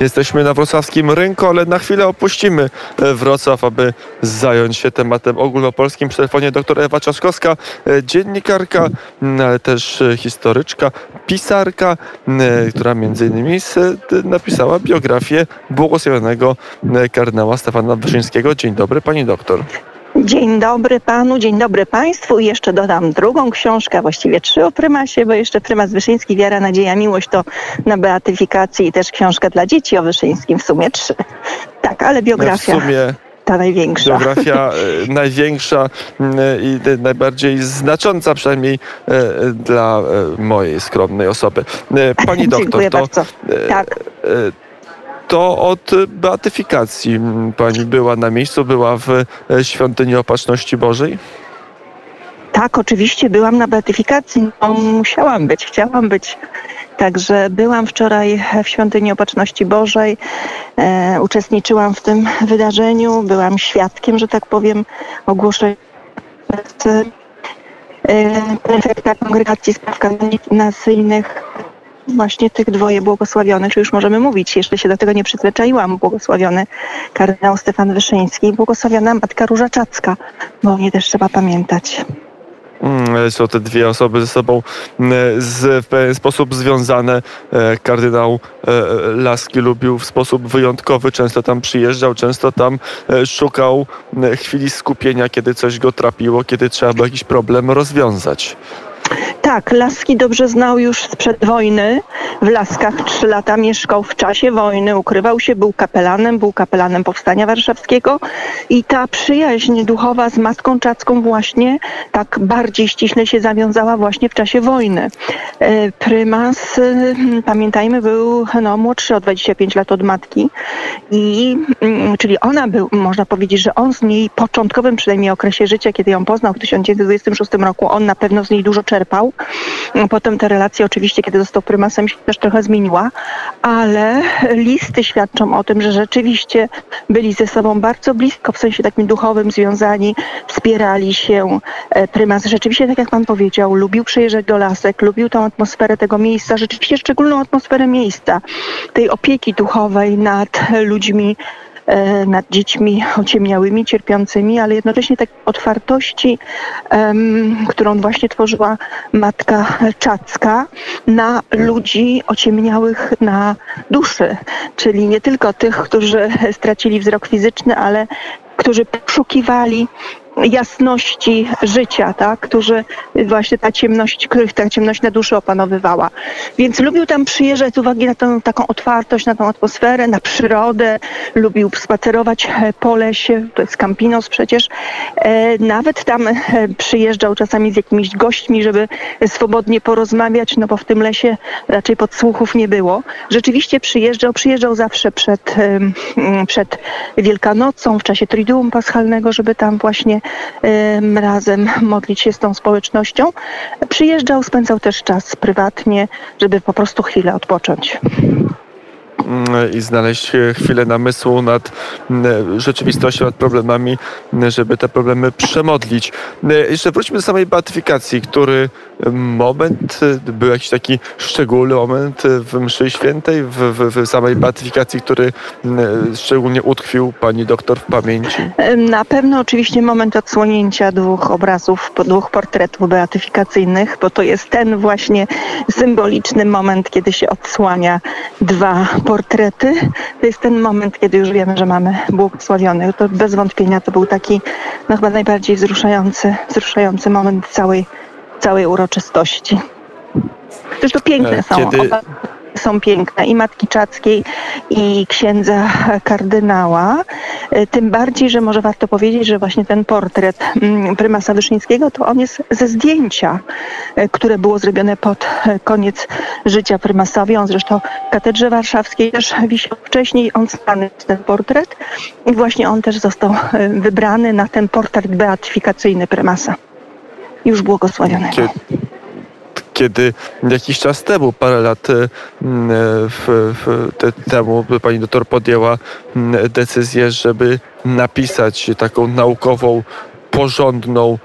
Jesteśmy na wrocławskim rynku, ale na chwilę opuścimy e, Wrocław, aby zająć się tematem ogólnopolskim. Przy telefonie dr Ewa Czaszkowska, e, dziennikarka, ale też e, historyczka, pisarka, która między innymi napisała biografię błogosławionego kardynała Stefana Wyszyńskiego. Dzień dobry, pani doktor. Dzień dobry panu, dzień dobry państwu i jeszcze dodam drugą książkę, właściwie trzy o prymasie, bo jeszcze prymas Wyszyński, Wiara, Nadzieja, Miłość to na beatyfikacji i też książka dla dzieci o Wyszyńskim, w sumie trzy. Tak, ale biografia... W sumie ta największa. Biografia e, największa i najbardziej znacząca, przynajmniej e, dla e, mojej skromnej osoby. Pani doktor, Dziękuję to, bardzo. Tak to od beatyfikacji pani była na miejscu, była w e, świątyni Opatrzności Bożej? Tak, oczywiście byłam na beatyfikacji. No, musiałam być, chciałam być. Także byłam wczoraj w świątyni Opatrzności Bożej, e, uczestniczyłam w tym wydarzeniu, byłam świadkiem, że tak powiem, ogłoszenia e, prefekta Kongregacji Spraw Kanadyjnych właśnie tych dwoje błogosławionych, czy już możemy mówić, jeszcze się do tego nie przyzwyczaiłam, błogosławiony kardynał Stefan Wyszyński i błogosławiona matka Różaczacka, bo o nie też trzeba pamiętać. Mm, są te dwie osoby ze sobą mm, z, w pewien sposób związane. E, kardynał e, Laski lubił w sposób wyjątkowy, często tam przyjeżdżał, często tam e, szukał chwili skupienia, kiedy coś go trapiło, kiedy trzeba było jakiś problem rozwiązać. Tak, Laski dobrze znał już sprzed wojny. W Laskach trzy lata mieszkał w czasie wojny, ukrywał się, był kapelanem, był kapelanem Powstania Warszawskiego i ta przyjaźń duchowa z Matką Czacką właśnie tak bardziej ściśle się zawiązała właśnie w czasie wojny. E, prymas, e, pamiętajmy, był no, młodszy o 25 lat od matki i mm, czyli ona był, można powiedzieć, że on z niej początkowym przynajmniej okresie życia, kiedy ją poznał w 1926 roku, on na pewno z niej dużo czerpał. Potem te relacje oczywiście, kiedy został prymasem, się też trochę zmieniła, ale listy świadczą o tym, że rzeczywiście byli ze sobą bardzo blisko, w sensie takim duchowym związani, wspierali się. E, prymas rzeczywiście, tak jak pan powiedział, lubił przyjeżdżać do lasek, lubił tą atmosferę tego miejsca, rzeczywiście szczególną atmosferę miejsca, tej opieki duchowej nad ludźmi, nad dziećmi ociemniałymi, cierpiącymi, ale jednocześnie tak otwartości, którą właśnie tworzyła matka Czacka na ludzi ociemniałych na duszy, czyli nie tylko tych, którzy stracili wzrok fizyczny, ale którzy poszukiwali jasności życia, tak? którzy właśnie ta ciemność, których ta ciemność na duszy opanowywała. Więc lubił tam przyjeżdżać z uwagi na tą taką otwartość, na tą atmosferę, na przyrodę, lubił spacerować e, po lesie, to jest Campinos przecież. E, nawet tam e, przyjeżdżał czasami z jakimiś gośćmi, żeby swobodnie porozmawiać, no bo w tym lesie raczej podsłuchów nie było. Rzeczywiście przyjeżdżał, przyjeżdżał zawsze przed, przed Wielkanocą, w czasie Triduum Paschalnego, żeby tam właśnie razem modlić się z tą społecznością. Przyjeżdżał, spędzał też czas prywatnie, żeby po prostu chwilę odpocząć i znaleźć chwilę namysłu nad mm, rzeczywistością, nad problemami, żeby te problemy przemodlić. Jeszcze wróćmy do samej beatyfikacji, który moment, był jakiś taki szczególny moment w mszy świętej, w, w, w samej beatyfikacji, który szczególnie utkwił pani doktor w pamięci? Na pewno oczywiście moment odsłonięcia dwóch obrazów, dwóch portretów beatyfikacyjnych, bo to jest ten właśnie symboliczny moment, kiedy się odsłania dwa portrety. To jest ten moment, kiedy już wiemy, że mamy błogosławionych. To bez wątpienia to był taki no chyba najbardziej wzruszający, wzruszający moment całej całej uroczystości. Zresztą piękne e, są. Kiedy... Oba są piękne i Matki Czackiej i księdza kardynała. E, tym bardziej, że może warto powiedzieć, że właśnie ten portret mm, prymasa Wyszyńskiego to on jest ze zdjęcia, e, które było zrobione pod koniec życia prymasowi. On zresztą w katedrze warszawskiej też wisiał wcześniej, on stany ten portret i właśnie on też został wybrany na ten portret beatyfikacyjny prymasa już błogosławionego. Kiedy, jakiś czas temu, parę lat e, w, w, te, temu, pani doktor podjęła decyzję, żeby napisać taką naukową, porządną,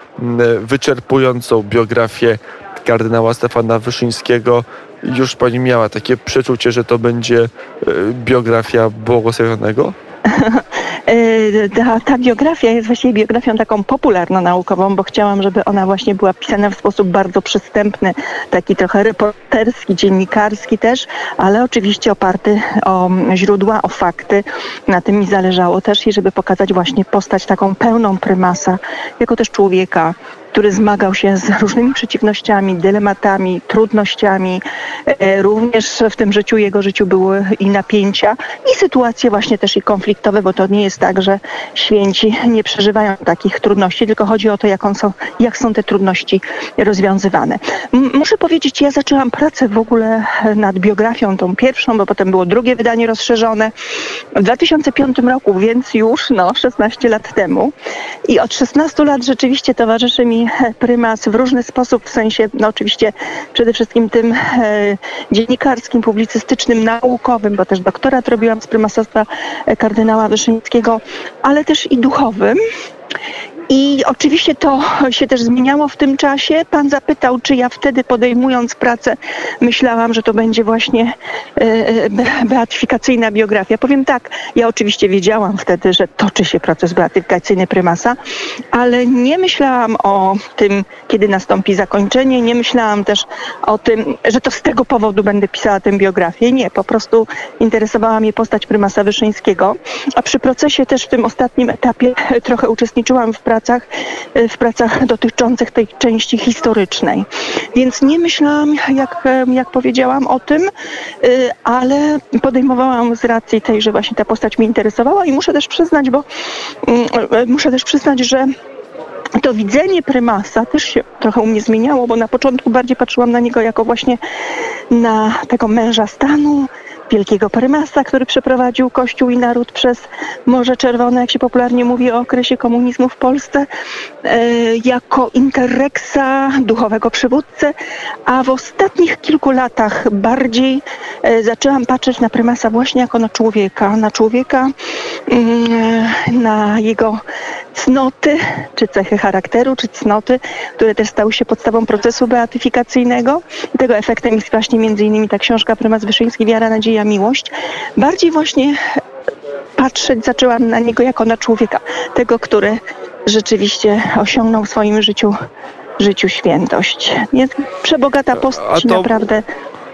wyczerpującą biografię kardynała Stefana Wyszyńskiego. Już pani miała takie przeczucie, że to będzie e, biografia błogosławionego? E, ta, ta, biografia jest właściwie biografią taką popularno-naukową, bo chciałam, żeby ona właśnie była pisana w sposób bardzo przystępny, taki trochę reporterski, dziennikarski też, ale oczywiście oparty o źródła, o fakty. Na tym mi zależało też i żeby pokazać właśnie postać taką pełną prymasa, jako też człowieka, który zmagał się z różnymi przeciwnościami, dylematami, trudnościami. E, również w tym życiu, jego życiu były i napięcia, i sytuacje właśnie też i konfliktowe, bo to nie jest tak, że święci nie przeżywają takich trudności, tylko chodzi o to, jak, są, jak są te trudności rozwiązywane. muszę powiedzieć, ja zaczęłam pracę w ogóle nad biografią, tą pierwszą, bo potem było drugie wydanie rozszerzone w 2005 roku, więc już no, 16 lat temu. I od 16 lat rzeczywiście towarzyszy mi prymas w różny sposób, w sensie no oczywiście przede wszystkim tym e, dziennikarskim, publicystycznym, naukowym, bo też doktorat robiłam z prymasostwa kardynała Wyszyńskiego, ale też i duchowym. I oczywiście to się też zmieniało w tym czasie. Pan zapytał, czy ja wtedy podejmując pracę myślałam, że to będzie właśnie e, e, beatyfikacyjna biografia. Powiem tak, ja oczywiście wiedziałam wtedy, że toczy się proces beatyfikacyjny prymasa, ale nie myślałam o tym, kiedy nastąpi zakończenie, nie myślałam też o tym, że to z tego powodu będę pisała tę biografię. Nie, po prostu interesowała mnie postać prymasa Wyszyńskiego, a przy procesie też w tym ostatnim etapie trochę uczestniczyłam w pracy pracach, e, w pracach dotyczących tej części historycznej. Więc nie myślałam, jak, e, jak powiedziałam o tym, e, ale podejmowałam z racji tej, że właśnie ta postać mnie interesowała i muszę też przyznać, bo mm, muszę też przyznać, że to widzenie prymasa też się trochę u mnie zmieniało, bo na początku bardziej patrzyłam na niego jako właśnie na tego męża stanu, wielkiego prymasa, który przeprowadził Kościół i naród przez Morze Czerwone, jak się popularnie mówi o okresie komunizmu w Polsce, e, jako interreksa, duchowego przywódcę, a w ostatnich kilku latach bardziej e, zaczęłam patrzeć na prymasa właśnie jako na człowieka, na człowieka, mm, na jego cnoty, czy cechy charakteru, czy cnoty, które też stały się podstawą procesu beatyfikacyjnego. I tego efektem jest właśnie między innymi ta książka Prymas Wyszyński, Wiara, Nadzieja, Miłość. Bardziej właśnie patrzeć zaczęłam na niego jako na człowieka, tego, który rzeczywiście osiągnął w swoim życiu życiu świętość. Jest przebogata postać, to... naprawdę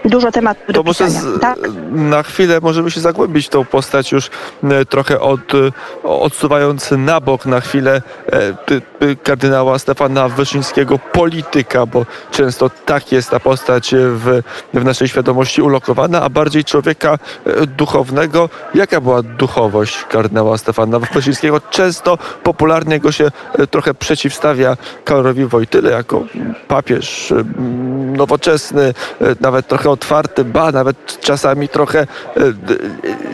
dużo tematów to do może z, tak? na chwilę możemy się zagłębić tą postać już e, trochę od, e, odsuwając na bok na chwilę e, kardynała Stefana Wyszyńskiego, polityka, bo często tak jest ta postać w, w naszej świadomości ulokowana, a bardziej człowieka duchownego. Jaka była duchowość kardynała Stefana Wyszyńskiego? Często popularnie go się trochę przeciwstawia Karolowi Wojtyle jako papież nowoczesny, nawet trochę otwarty, ba, nawet czasami trochę e,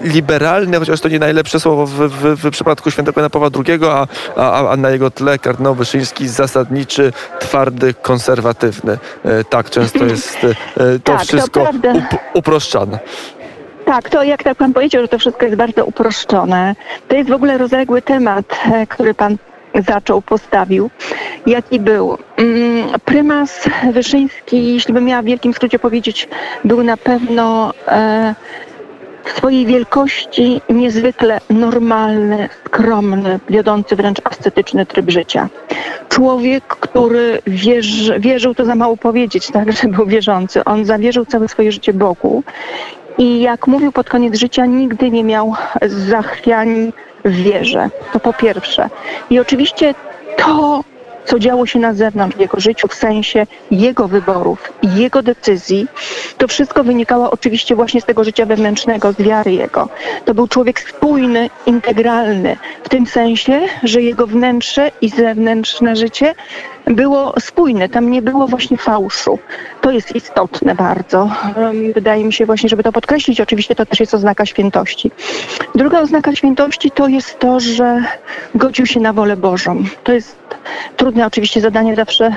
liberalny, chociaż to nie najlepsze słowo w, w, w przypadku świętego Jana Pawła II, a, a, a na jego tle kardynał Wyszyński zasadniczy, twardy, konserwatywny. E, tak często jest e, to tak, wszystko to up, uproszczane. Tak, to jak tak pan powiedział, że to wszystko jest bardzo uproszczone. To jest w ogóle rozległy temat, który pan zaczął, postawił. Jaki był? Mm, prymas Wyszyński, jeśli bym miała w wielkim skrócie powiedzieć, był na pewno e, w swojej wielkości niezwykle normalny, skromny, wiodący wręcz ascetyczny tryb życia. Człowiek, który wierzy, wierzył, to za mało powiedzieć, tak, że był wierzący. On zawierzył całe swoje życie Bogu i jak mówił pod koniec życia, nigdy nie miał zachwiań w wierze. To po pierwsze. I oczywiście to co działo się na zewnątrz w jego życiu, w sensie jego wyborów i jego decyzji, to wszystko wynikało oczywiście właśnie z tego życia wewnętrznego, z wiary jego. To był człowiek spójny, integralny, w tym sensie, że jego wnętrze i zewnętrzne życie było spójne, tam nie było właśnie fałszu. To jest istotne bardzo. Wydaje mi się właśnie, żeby to podkreślić, oczywiście to też jest oznaka świętości. Druga oznaka świętości to jest to, że godził się na wolę Bożą. To jest trudne oczywiście zadanie zawsze.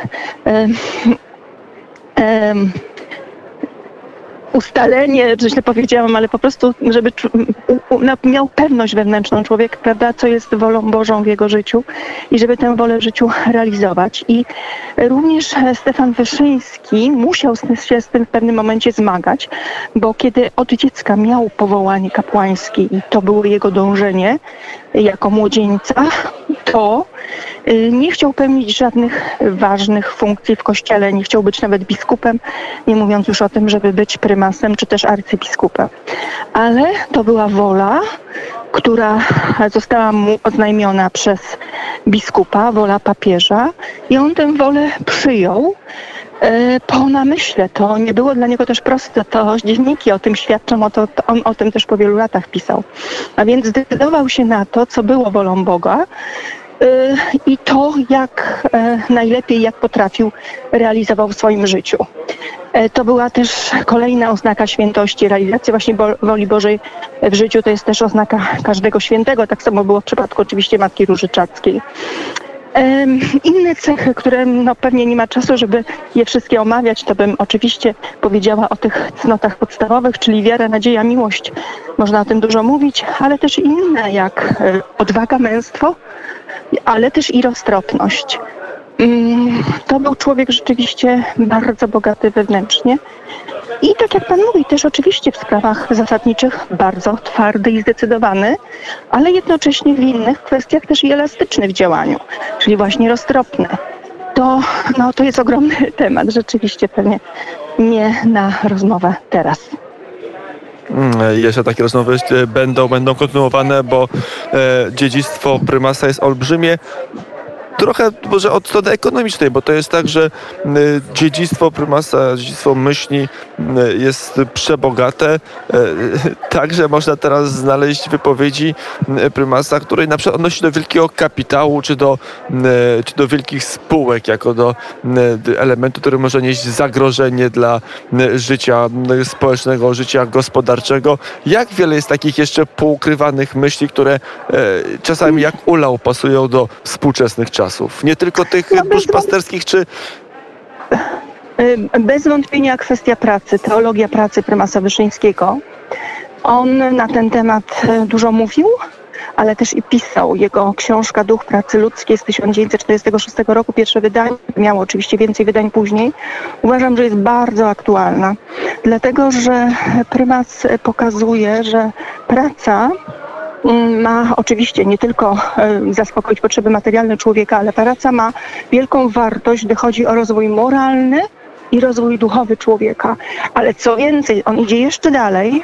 Ustalenie, że źle powiedziałam, ale po prostu, żeby miał pewność wewnętrzną człowiek, prawda, co jest wolą Bożą w jego życiu i żeby tę wolę życiu realizować. I również Stefan Wyszyński musiał się z tym w pewnym momencie zmagać, bo kiedy od dziecka miał powołanie kapłańskie i to było jego dążenie jako młodzieńca, to nie chciał pełnić żadnych ważnych funkcji w kościele, nie chciał być nawet biskupem, nie mówiąc już o tym, żeby być prymasem czy też arcybiskupem. Ale to była wola, która została mu oznajmiona przez biskupa, wola papieża i on tę wolę przyjął e, po namyśle. To nie było dla niego też proste. To dzienniki o tym świadczą, o to, on o tym też po wielu latach pisał. A więc zdecydował się na to, co było wolą Boga Y, i to, jak e, najlepiej, jak potrafił, realizował w swoim życiu. E, to była też kolejna oznaka świętości. Realizacja właśnie woli Bożej w życiu to jest też oznaka każdego świętego. Tak samo było w przypadku oczywiście Matki Różyczackiej. Inne cechy, które no pewnie nie ma czasu, żeby je wszystkie omawiać, to bym oczywiście powiedziała o tych cnotach podstawowych, czyli wiara, nadzieja, miłość. Można o tym dużo mówić, ale też inne jak e, odwaga, męstwo, ale też i roztropność. Mm, to był człowiek rzeczywiście bardzo bogaty wewnętrznie. I tak jak Pan mówi, też oczywiście w sprawach zasadniczych bardzo twardy i zdecydowany, ale jednocześnie w innych kwestiach też i elastyczny w działaniu, czyli właśnie roztropny. To, no, to jest ogromny temat, rzeczywiście pewnie nie na rozmowę teraz. Mm, jeszcze takie rozmowy e, będą, będą kontynuowane, bo e, dziedzictwo prymasa jest olbrzymie. Trochę może od strony ekonomicznej, bo to jest tak, że dziedzictwo prymasa, dziedzictwo myśli jest przebogate. E, także można teraz znaleźć wypowiedzi prymasa, której na przykład odnosi do wielkiego kapitału, czy do, czy do wielkich spółek, jako do elementu, który może nieść zagrożenie dla życia społecznego, życia gospodarczego. Jak wiele jest takich jeszcze półukrywanych myśli, które e, czasami jak ulał pasują do współczesnych czasów? Nie tylko tych duszpasterskich, czy... Bez wątpienia kwestia pracy, teologia pracy prymasa Wyszyńskiego. On na ten temat e, dużo mówił, ale też i pisał. Jego książka Duch Pracy Ludzkiej z 1946 roku, pierwsze wydanie, miało oczywiście więcej wydań później, uważam, że jest bardzo aktualna. Dlatego, że prymas pokazuje, że praca Mm, ma oczywiście nie tylko e, zaspokoić potrzeby materialne człowieka, ale praca ma wielką wartość, gdy chodzi o rozwój moralny i rozwój duchowy człowieka. Ale co więcej, on idzie jeszcze dalej,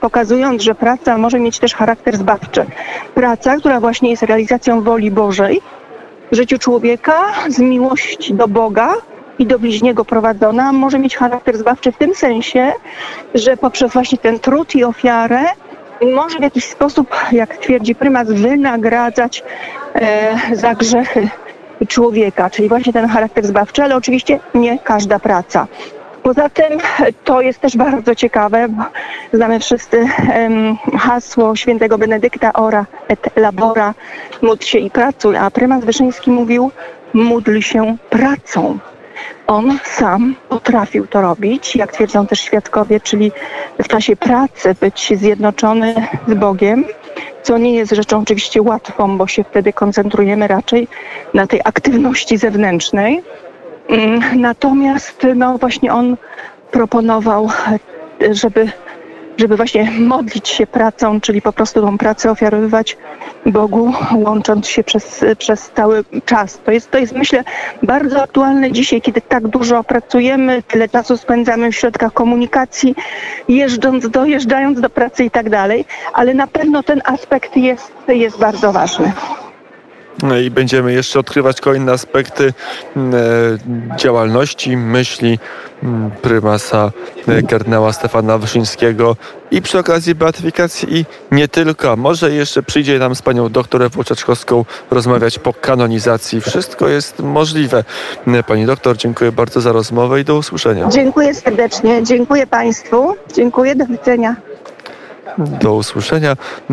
pokazując, że praca może mieć też charakter zbawczy. Praca, która właśnie jest realizacją woli Bożej w życiu człowieka z miłości do Boga i do bliźniego prowadzona, może mieć charakter zbawczy w tym sensie, że poprzez właśnie ten trud i ofiarę może w jakiś sposób, jak twierdzi prymas, wynagradzać e, za grzechy człowieka, czyli właśnie ten charakter zbawczy, ale oczywiście nie każda praca. Poza tym to jest też bardzo ciekawe, bo znamy wszyscy hasło świętego Benedykta ora et labora, módl się i pracuj, a prymas Wyszyński mówił módl się pracą on sam potrafił to robić, jak twierdzą też świadkowie, czyli w czasie pracy być zjednoczony z Bogiem, co nie jest rzeczą oczywiście łatwą, bo się wtedy koncentrujemy raczej na tej aktywności zewnętrznej. Mm, natomiast no właśnie on proponował, żeby żeby właśnie modlić się pracą, czyli po prostu tą pracę ofiarowywać Bogu, łącząc się przez, przez cały czas. To jest, to jest, myślę, bardzo aktualne dzisiaj, kiedy tak dużo pracujemy, tyle czasu spędzamy w środkach komunikacji, jeżdżąc, dojeżdżając do pracy i tak dalej, ale na pewno ten aspekt jest, jest bardzo ważny. No i będziemy jeszcze odkrywać kolejne aspekty mm, e, działalności, myśli mm, prymasa e, kardynała Stefana Wyszyńskiego i przy okazji beatyfikacji i nie tylko. Może jeszcze przyjdzie nam z panią doktor Włoczaczkowską rozmawiać po kanonizacji. Wszystko jest możliwe. E, pani doktor, dziękuję bardzo za rozmowę i do usłyszenia. Dziękuję serdecznie. Dziękuję państwu. Dziękuję. Do widzenia. Do usłyszenia.